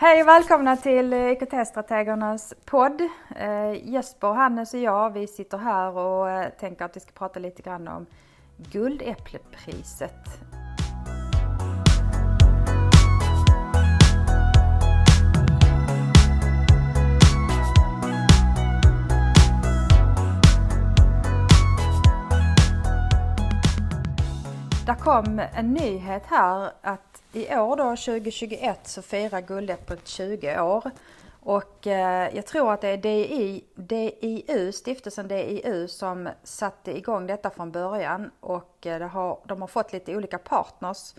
Hej och välkomna till eh, IKT-strategernas podd. Eh, Jesper, Hannes och jag vi sitter här och eh, tänker att vi ska prata lite grann om Guldäpplepriset. Det kom en nyhet här att i år då 2021 så firar Guldäpplet 20 år. Och eh, jag tror att det är DI, DIU, stiftelsen DIU som satte igång detta från början och eh, har, de har fått lite olika partners.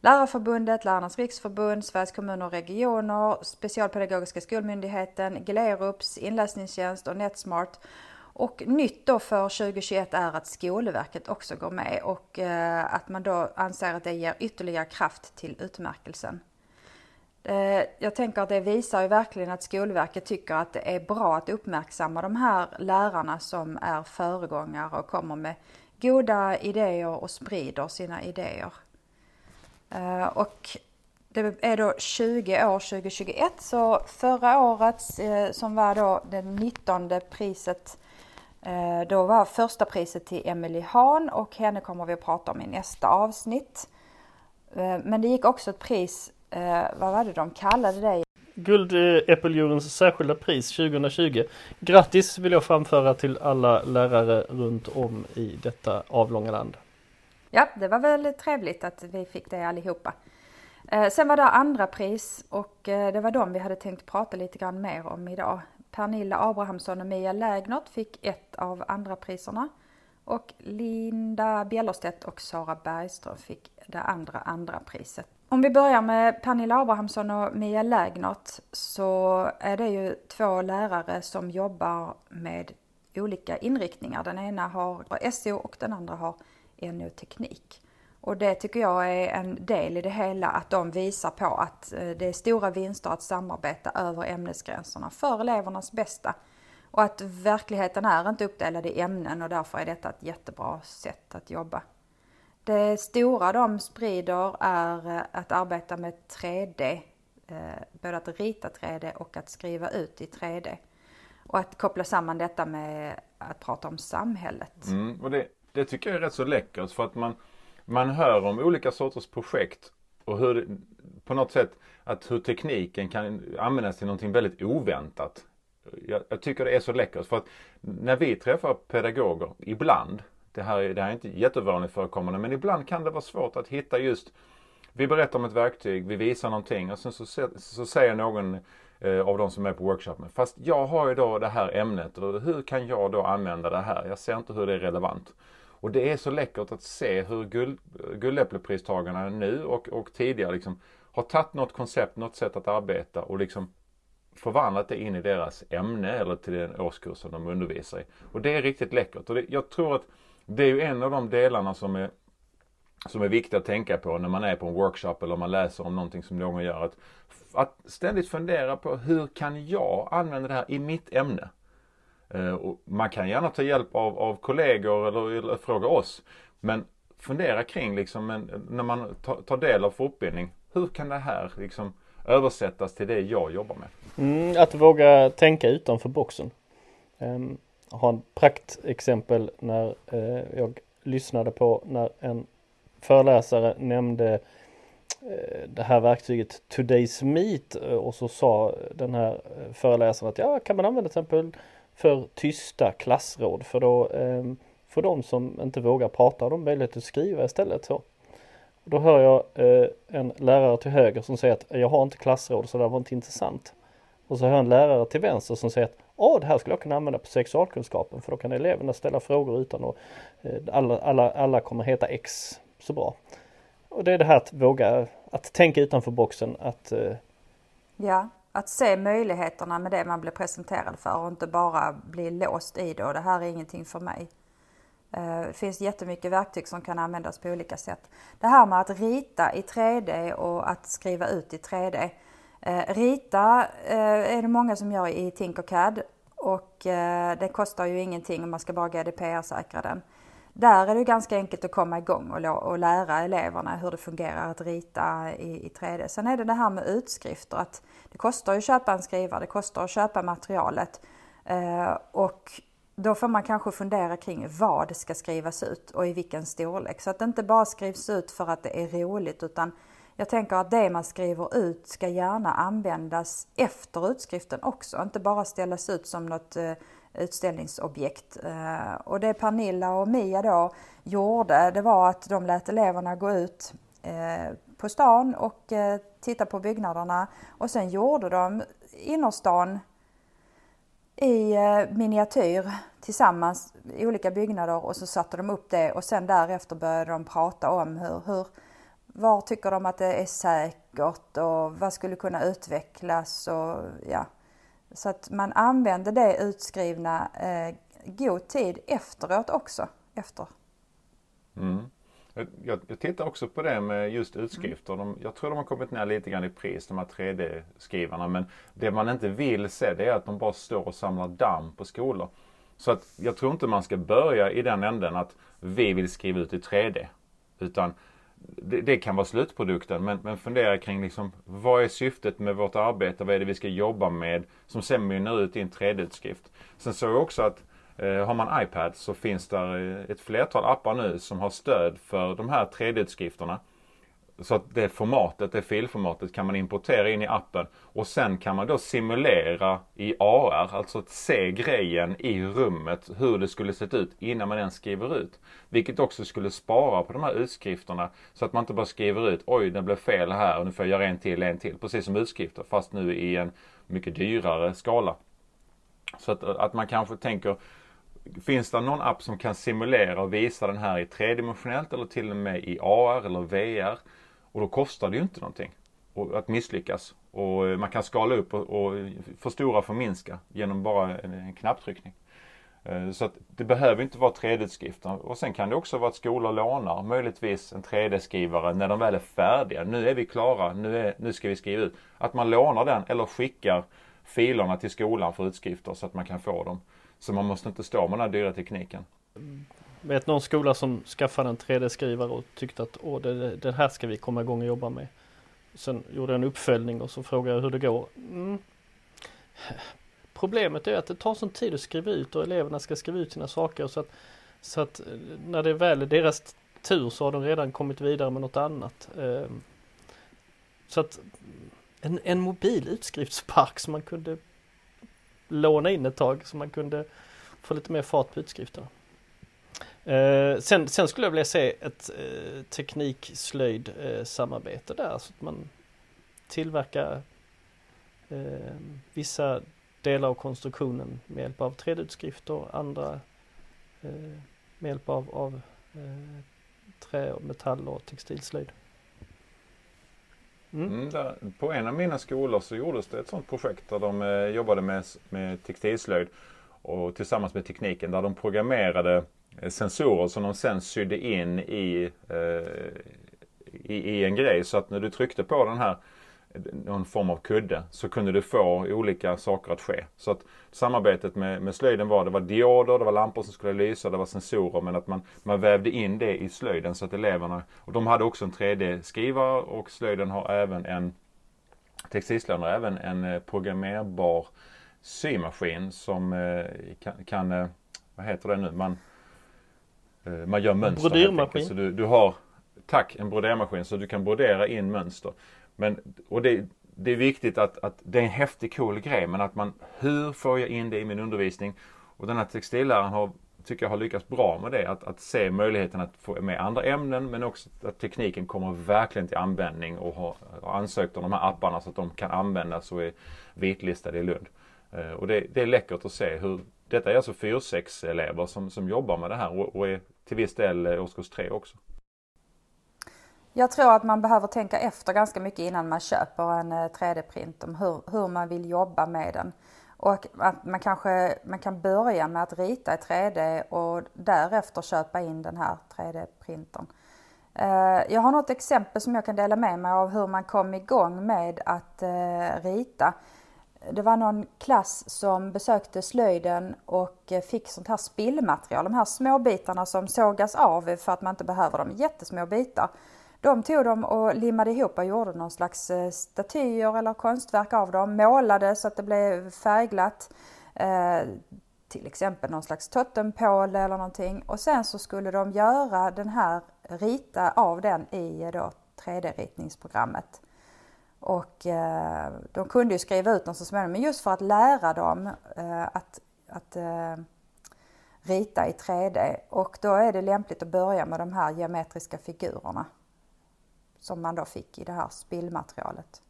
Lärarförbundet, Lärarnas riksförbund, Sveriges kommuner och regioner, Specialpedagogiska skolmyndigheten, Glerups, Inläsningstjänst och Netsmart och nytt då för 2021 är att Skolverket också går med och eh, att man då anser att det ger ytterligare kraft till utmärkelsen. Eh, jag tänker att det visar ju verkligen att Skolverket tycker att det är bra att uppmärksamma de här lärarna som är föregångare och kommer med goda idéer och sprider sina idéer. Eh, och det är då 20 år 2021 så förra året som var då det 19 priset Eh, då var första priset till Emily Hahn och henne kommer vi att prata om i nästa avsnitt. Eh, men det gick också ett pris, eh, vad var det de kallade det? Guldäppeljuryns särskilda pris 2020. Grattis vill jag framföra till alla lärare runt om i detta avlånga land. Ja, det var väl trevligt att vi fick det allihopa. Eh, sen var det andra pris och eh, det var de vi hade tänkt prata lite grann mer om idag. Pernilla Abrahamsson och Mia Lägnert fick ett av andra priserna och Linda Bjellerstedt och Sara Bergström fick det andra andra priset. Om vi börjar med Pernilla Abrahamsson och Mia Lägnert så är det ju två lärare som jobbar med olika inriktningar. Den ena har SO och den andra har NO teknik. Och det tycker jag är en del i det hela, att de visar på att eh, det är stora vinster att samarbeta över ämnesgränserna för elevernas bästa. Och att verkligheten är inte uppdelad i ämnen och därför är detta ett jättebra sätt att jobba. Det stora de sprider är eh, att arbeta med 3D, eh, både att rita 3D och att skriva ut i 3D. Och att koppla samman detta med att prata om samhället. Mm, och det, det tycker jag är rätt så läckert för att man man hör om olika sorters projekt och hur på något sätt att hur tekniken kan användas till någonting väldigt oväntat. Jag, jag, tycker det är så läckert för att när vi träffar pedagoger ibland, det här, är, det här är inte jättevanligt förekommande, men ibland kan det vara svårt att hitta just vi berättar om ett verktyg, vi visar någonting och sen så, så säger någon eh, av de som är på workshopen, fast jag har ju då det här ämnet och hur kan jag då använda det här? Jag ser inte hur det är relevant. Och det är så läckert att se hur guld, Guldäpplepristagarna nu och, och tidigare liksom har tagit något koncept, något sätt att arbeta och liksom förvandlat det in i deras ämne eller till den årskursen de undervisar i. Och det är riktigt läckert. Och det, jag tror att det är ju en av de delarna som är, som är viktiga att tänka på när man är på en workshop eller man läser om någonting som någon gör. Att, att ständigt fundera på hur kan jag använda det här i mitt ämne? Eh, och man kan gärna ta hjälp av, av kollegor eller, eller fråga oss. Men fundera kring liksom, när man tar, del av fortbildning. Hur kan det här liksom översättas till det jag jobbar med? Mm, att våga tänka utanför boxen. Ehm, um, jag har ett praktexempel när uh, jag lyssnade på när en föreläsare nämnde eh, det här verktyget Today's Meet och så sa den här föreläsaren att ja, kan man använda till exempel för tysta klassråd för då eh, får de som inte vågar prata de möjlighet att skriva istället. Så. Då hör jag eh, en lärare till höger som säger att jag har inte klassråd så det var inte intressant. Och så hör jag en lärare till vänster som säger att Åh, det här skulle jag kunna använda på sexualkunskapen för då kan eleverna ställa frågor utan att eh, alla, alla, alla kommer heta X så bra. Och det är det här att våga, att tänka utanför boxen, att eh, Ja att se möjligheterna med det man blir presenterad för och inte bara bli låst i det och det här är ingenting för mig. Eh, det finns jättemycket verktyg som kan användas på olika sätt. Det här med att rita i 3D och att skriva ut i 3D. Eh, rita eh, är det många som gör i Tinkercad och det kostar ju ingenting om man ska bara GDPR-säkra den där är det ganska enkelt att komma igång och, och lära eleverna hur det fungerar att rita i, i 3D. Sen är det det här med utskrifter, att det kostar att köpa en skrivare, det kostar att köpa materialet. Eh, och då får man kanske fundera kring vad det ska skrivas ut och i vilken storlek. Så att det inte bara skrivs ut för att det är roligt utan jag tänker att det man skriver ut ska gärna användas efter utskriften också, inte bara ställas ut som något eh, utställningsobjekt. Eh, och det Pernilla och Mia då gjorde, det var att de lät eleverna gå ut eh, på stan och eh, titta på byggnaderna och sen gjorde de innerstan i miniatyr tillsammans i olika byggnader och så satte de upp det och sen därefter började de prata om hur, hur var tycker de att det är säkert och vad skulle kunna utvecklas och ja. Så att man använder det utskrivna eh, god tid efteråt också. Efter. Mm. Jag, jag tittar också på det med just utskrifter. De, jag tror de har kommit ner lite grann i pris, de här 3D-skrivarna. Men det man inte vill se det är att de bara står och samlar damm på skolor. Så att jag tror inte man ska börja i den änden att vi vill skriva ut i 3D. Utan det, det, kan vara slutprodukten men, men fundera kring liksom, vad är syftet med vårt arbete? Vad är det vi ska jobba med? Som sen mynnar ut i en 3D-utskrift. Sen såg jag också att eh, har man iPad så finns det eh, ett flertal appar nu som har stöd för de här 3D-utskrifterna. Så att det formatet, det filformatet kan man importera in i appen och sen kan man då simulera i AR, alltså att se grejen i rummet hur det skulle sett ut innan man ens skriver ut. Vilket också skulle spara på de här utskrifterna så att man inte bara skriver ut oj det blev fel här och nu får jag göra en till, en till. Precis som utskrifter fast nu i en mycket dyrare skala. Så att, att man kanske tänker Finns det någon app som kan simulera och visa den här i tredimensionellt eller till och med i AR eller VR? Och då kostar det ju inte någonting att misslyckas. Och eh, man kan skala upp och, och förstora och förminska genom bara en, en knapptryckning. Eh, så att det behöver inte vara 3D-skrifter. Och sen kan det också vara att skolor lånar möjligtvis en 3D-skrivare när de väl är färdiga. Nu är vi klara, nu, är, nu ska vi skriva ut. Att man lånar den eller skickar filerna till skolan för utskrifter så att man kan få dem. Så man måste inte stå med den här dyra tekniken. Mm. Vet någon skola som skaffade en 3D-skrivare och tyckte att Åh, det, det här ska vi komma igång och jobba med. Sen gjorde jag en uppföljning och så frågade jag hur det går. Mm. Problemet är att det tar sån tid att skriva ut och eleverna ska skriva ut sina saker så att, så att eh, när det väl är deras tur så har de redan kommit vidare med något annat. Ehm, så att en, en mobil utskriftspark som man kunde låna in ett tag så man kunde få lite mer fart på utskrifterna. Eh, sen, sen, skulle jag vilja se ett eh, teknikslöjd eh, samarbete där så att man tillverkar eh, vissa delar av konstruktionen med hjälp av 3D-utskrifter och andra eh, med hjälp av, av eh, trä, och metall och textilslöjd. Mm. Mm, där, på en av mina skolor så gjordes det ett sådant projekt där de eh, jobbade med, med textilslöjd och tillsammans med tekniken där de programmerade Eh, sensorer som de sen sydde in i, eh, i, i, en grej. Så att när du tryckte på den här någon form av kudde så kunde du få olika saker att ske. Så att samarbetet med, med slöjden var, det var dioder, det var lampor som skulle lysa, det var sensorer men att man, man vävde in det i slöjden så att eleverna, och de hade också en 3D-skrivare och slöjden har även en, textilslöjden har även en eh, programmerbar symaskin som eh, kan, kan, eh, vad heter det nu, man Eh, man gör mönster. Brodermaskin. Så du, du har, tack, en brodermaskin så du kan brodera in mönster. Men, och det, det är viktigt att, att det är en häftig cool grej men att man, hur får jag in det i min undervisning? Och den här textilläraren har, tycker jag har lyckats bra med det. Att, att se möjligheten att få med andra ämnen men också att tekniken kommer verkligen till användning och har, har ansökt om de här apparna så att de kan användas och är vitlistade i Lund. Eh, och det, det är läckert att se hur detta är alltså 4-6 elever som, som jobbar med det här och, och är till viss del eh, årskurs 3 också. Jag tror att man behöver tänka efter ganska mycket innan man köper en eh, 3D-print om hur, hur man vill jobba med den. Och att man kanske man kan börja med att rita i 3D och därefter köpa in den här 3D-printern. Eh, jag har något exempel som jag kan dela med mig av hur man kom igång med att rita det var någon klass som besökte slöjden och eh, fick sånt här spillmaterial, de här små bitarna som sågas av för att man inte behöver dem, jättesmå bitar. De tog dem och limmade ihop och gjorde någon slags eh, statyer eller konstverk av dem, målade så att det blev färgglatt. Eh, till exempel någon slags totempål eller någonting och sen så skulle de göra den här, rita av den i eh, då 3D-ritningsprogrammet. Och eh, de kunde ju skriva ut dem så småningom, men just för att lära dem eh, att, att eh, rita i 3D och då är det lämpligt att börja med de här geometriska figurerna som man då fick i det här spillmaterialet.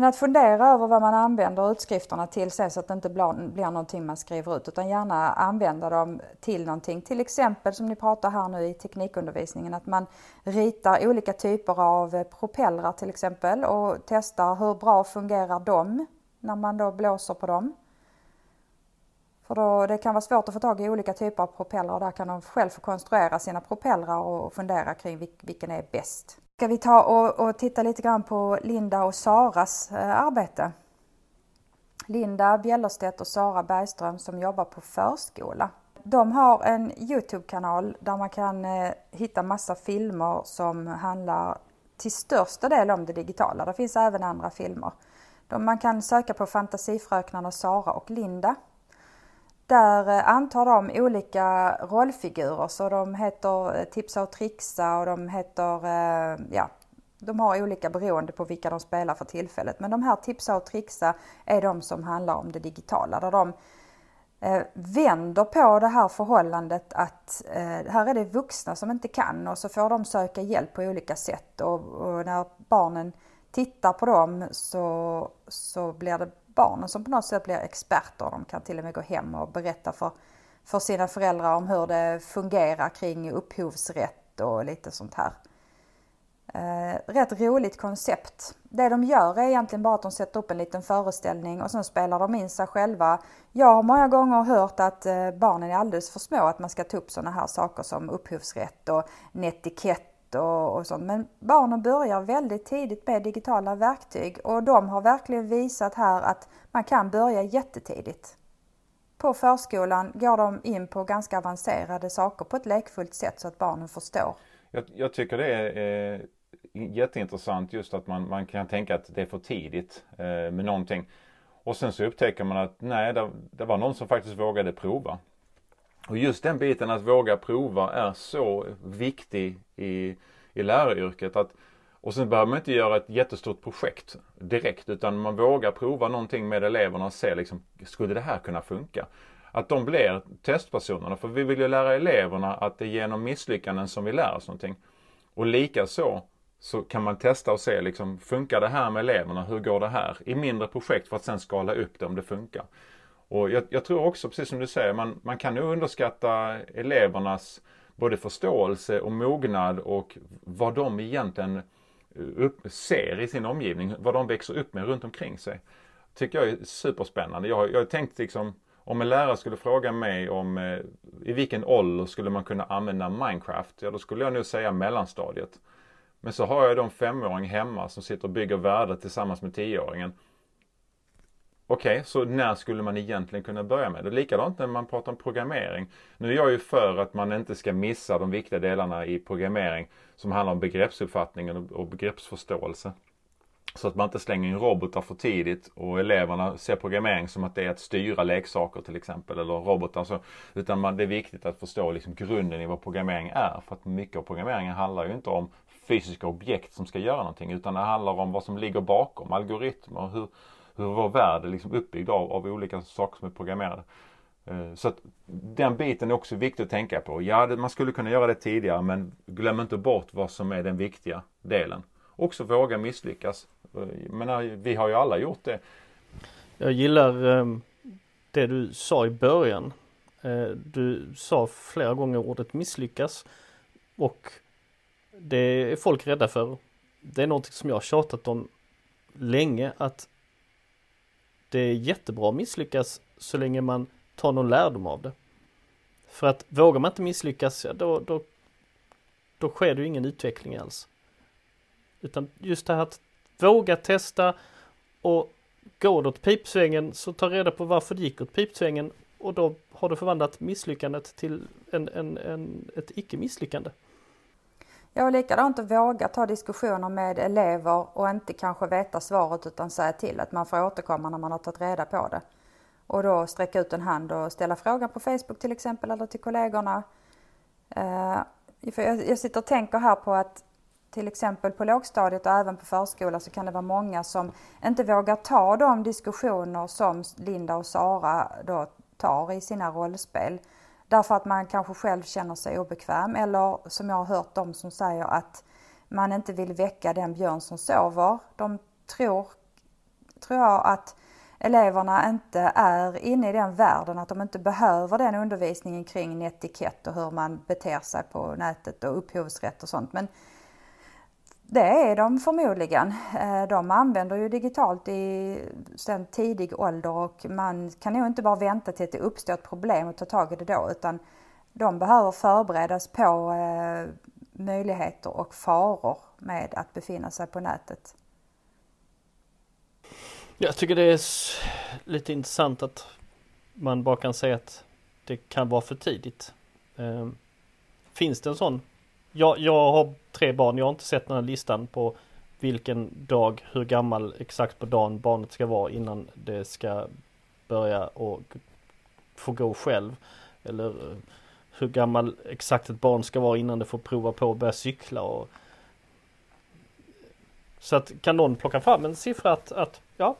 Men att fundera över vad man använder utskrifterna till sen så att det inte blir någonting man skriver ut utan gärna använda dem till någonting. Till exempel som ni pratar här nu i teknikundervisningen att man ritar olika typer av propellrar till exempel och testar hur bra fungerar de när man då blåser på dem. För då, det kan vara svårt att få tag i olika typer av propellrar. Där kan de själv få konstruera sina propellrar och fundera kring vilken är bäst. Ska vi ta och, och titta lite grann på Linda och Saras eh, arbete. Linda Bjellerstedt och Sara Bergström som jobbar på förskola. De har en Youtube-kanal där man kan eh, hitta massa filmer som handlar till största del om det digitala. Det finns även andra filmer. De, man kan söka på Fantasifröknarna Sara och Linda där eh, antar de olika rollfigurer så de heter eh, Tipsa och Trixa och de heter, eh, ja, de har olika beroende på vilka de spelar för tillfället. Men de här Tipsa och Trixa är de som handlar om det digitala där de vänder på det här förhållandet att här är det vuxna som inte kan och så får de söka hjälp på olika sätt och, och när barnen tittar på dem så, så blir det barnen som på något sätt blir experter. De kan till och med gå hem och berätta för, för sina föräldrar om hur det fungerar kring upphovsrätt och lite sånt här. Eh, rätt roligt koncept. Det de gör är egentligen bara att de sätter upp en liten föreställning och sen spelar de in sig själva. Jag har många gånger hört att eh, barnen är alldeles för små att man ska ta upp sådana här saker som upphovsrätt och netikett och, och sånt. Men barnen börjar väldigt tidigt med digitala verktyg och de har verkligen visat här att man kan börja jättetidigt. På förskolan går de in på ganska avancerade saker på ett lekfullt sätt så att barnen förstår. Jag, jag tycker det är eh, jätteintressant just att man, man kan tänka att det är för tidigt eh, med någonting. Och sen så upptäcker man att nej, det, det var någon som faktiskt vågade prova. Och just den biten att våga prova är så viktig i, i läraryrket. Att, och sen behöver man inte göra ett jättestort projekt direkt utan man vågar prova någonting med eleverna och se liksom, skulle det här kunna funka? Att de blir testpersonerna för vi vill ju lära eleverna att det är genom misslyckanden som vi lär oss någonting. Och likaså så kan man testa och se liksom, funkar det här med eleverna? Hur går det här? I mindre projekt för att sen skala upp det om det funkar. Och jag, jag, tror också, precis som du säger, man, man kan nog underskatta elevernas både förståelse och mognad och vad de egentligen eh, upp, ser i sin omgivning, vad de växer upp med runt omkring sig. Tycker jag är superspännande. Jag, jag har tänkt liksom, om en lärare skulle fråga mig om eh, i vilken ålder skulle man kunna använda Minecraft? Ja, då skulle jag nog säga mellanstadiet. Men så har jag då en femåring hemma som sitter och bygger världar tillsammans med tioåringen. Okej, okay, så när skulle man egentligen kunna börja med det? Likadant när man pratar om programmering. Nu är jag ju för att man inte ska missa de viktiga delarna i programmering som handlar om begreppsuppfattningen och begreppsförståelse. Så att man inte slänger in robotar för tidigt och eleverna ser programmering som att det är att styra leksaker till exempel eller robotar. Så, utan man, det är viktigt att förstå liksom grunden i vad programmering är. För att mycket av programmeringen handlar ju inte om fysiska objekt som ska göra någonting utan det handlar om vad som ligger bakom, algoritmer, hur, hur vår värld är liksom uppbyggd av, av olika saker som är programmerade. Eh, så att den biten är också viktig att tänka på. Ja, man skulle kunna göra det tidigare men glöm inte bort vad som är den viktiga delen. Också våga misslyckas. Eh, jag menar, eh, vi har ju alla gjort det. Jag gillar det du sa i början. Du sa flera gånger ordet misslyckas och det är folk rädda för. Det är något som jag har tjatat om länge att det är jättebra att misslyckas så länge man tar någon lärdom av det. För att vågar man inte misslyckas, ja, då, då, då sker det ju ingen utveckling alls. Utan just det här att våga testa och Går det åt pipsvängen så ta reda på varför det gick åt pipsvängen och då har du förvandlat misslyckandet till en, en, en, ett icke-misslyckande. Ja, har likadant att våga ta diskussioner med elever och inte kanske veta svaret utan säga till att man får återkomma när man har tagit reda på det. Och då sträcka ut en hand och ställa frågan på Facebook till exempel eller till kollegorna. Eh, jag sitter och tänker här på att till exempel på lågstadiet och även på förskola så kan det vara många som inte vågar ta de diskussioner som Linda och Sara då tar i sina rollspel. Därför att man kanske själv känner sig obekväm eller som jag har hört de som säger att man inte vill väcka den björn som sover. De tror, tror jag att eleverna inte är inne i den världen, att de inte behöver den undervisningen kring netikett och hur man beter sig på nätet och upphovsrätt och sånt. Men det är de förmodligen. Eh, de använder ju digitalt i sen tidig ålder och man kan nog inte bara vänta till att det uppstår ett problem och ta tag i det då utan de behöver förberedas på eh, möjligheter och faror med att befinna sig på nätet. Jag tycker det är lite intressant att man bara kan säga att det kan vara för tidigt. Eh, finns det en sån jag, jag har tre barn, jag har inte sett den här listan på vilken dag, hur gammal exakt på dagen barnet ska vara innan det ska börja och få gå själv. Eller eh, hur gammal exakt ett barn ska vara innan det får prova på att börja cykla. Och... Så att kan någon plocka fram en siffra att, att ja,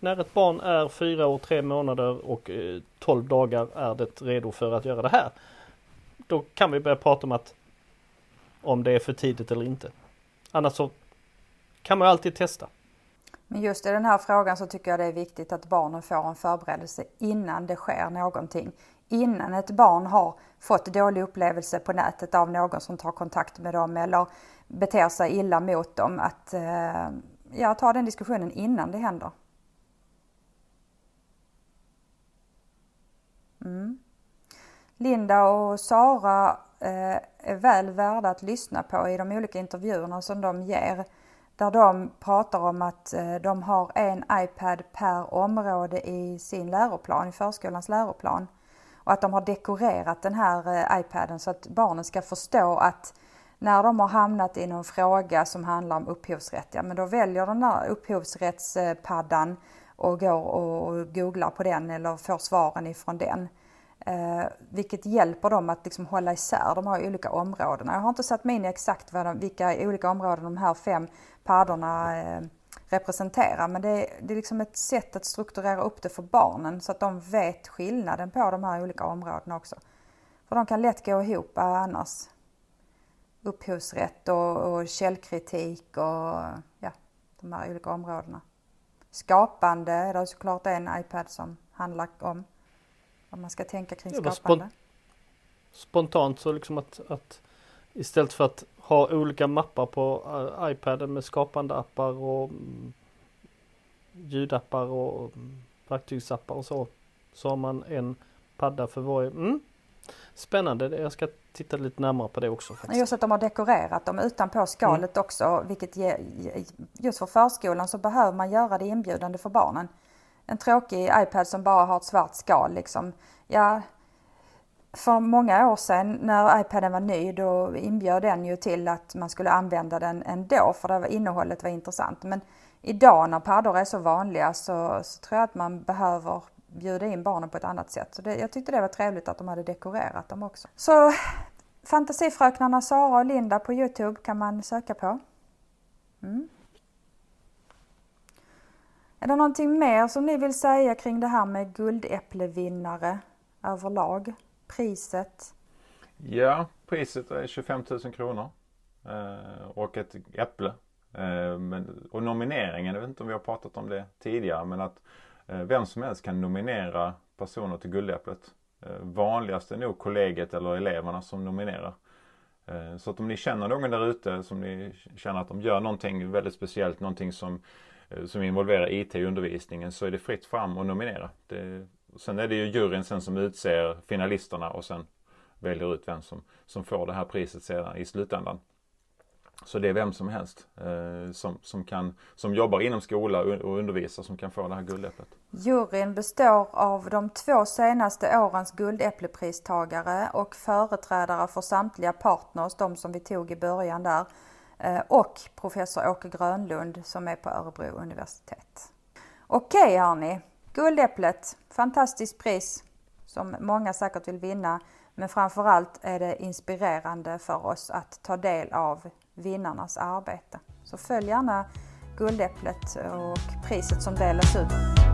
när ett barn är fyra år, tre månader och eh, 12 dagar är det redo för att göra det här. Då kan vi börja prata om att om det är för tidigt eller inte. Annars så kan man alltid testa. Men just i den här frågan så tycker jag det är viktigt att barnen får en förberedelse innan det sker någonting. Innan ett barn har fått dålig upplevelse på nätet av någon som tar kontakt med dem eller beter sig illa mot dem. Att eh, ja, ta den diskussionen innan det händer. Mm. Linda och Sara Eh, är väl värda att lyssna på i de olika intervjuerna som de ger. Där de pratar om att eh, de har en iPad per område i sin läroplan, i förskolans läroplan. Och att de har dekorerat den här eh, iPaden så att barnen ska förstå att när de har hamnat i någon fråga som handlar om upphovsrätt, ja men då väljer de den här upphovsrättspaddan och går och googlar på den eller får svaren ifrån den. Eh, vilket hjälper dem att liksom hålla isär de här olika områdena. Jag har inte satt mig in i exakt vad de, vilka olika områden de här fem paddorna eh, representerar men det är, det är liksom ett sätt att strukturera upp det för barnen så att de vet skillnaden på de här olika områdena också. För de kan lätt gå ihop annars. Upphovsrätt och, och källkritik och ja, de här olika områdena. Skapande är det såklart en iPad som handlar om vad man ska tänka kring skapande. Spont spontant så liksom att, att istället för att ha olika mappar på uh, iPaden med skapande appar och um, ljudappar och um, verktygsappar och så. Så har man en padda för varje. Mm. Spännande, jag ska titta lite närmare på det också. Faktiskt. Just att de har dekorerat dem utanpå skalet mm. också, vilket ge, just för förskolan så behöver man göra det inbjudande för barnen en tråkig iPad som bara har ett svart skal liksom. Ja, för många år sedan när iPaden var ny då inbjöd den ju till att man skulle använda den ändå för det var, innehållet var intressant. Men idag när paddor är så vanliga så, så tror jag att man behöver bjuda in barnen på ett annat sätt. Så det, jag tyckte det var trevligt att de hade dekorerat dem också. Så Fantasifröknarna Sara och Linda på Youtube kan man söka på. Mm. Är det någonting mer som ni vill säga kring det här med guldäpplevinnare överlag? Priset? Ja, priset är 25 000 kronor eh, och ett äpple. Eh, men, och nomineringen, jag vet inte om vi har pratat om det tidigare, men att eh, vem som helst kan nominera personer till Guldäpplet. Vanligast är nog kollegiet eller eleverna som nominerar. Så att om ni känner någon där ute som ni känner att de gör någonting väldigt speciellt, någonting som Eh, som involverar IT i undervisningen så är det fritt fram att nominera. Det, sen är det ju juryn sen som utser finalisterna och sen väljer ut vem som, som får det här priset sedan i slutändan. Så det är vem som helst eh, som, som, kan, som jobbar inom skola och undervisar som kan få det här guldäpplet. Juryn består av de två senaste årens guldäpplepristagare och företrädare för samtliga partners, de som vi tog i början där, Eh, och professor Åke Grönlund som är på Örebro universitet. Okej hörni, Guldäpplet, fantastiskt pris som många säkert vill vinna. Men framförallt är det inspirerande för oss att ta del av vinnarnas arbete. Så följ gärna Guldäpplet och priset som delas ut.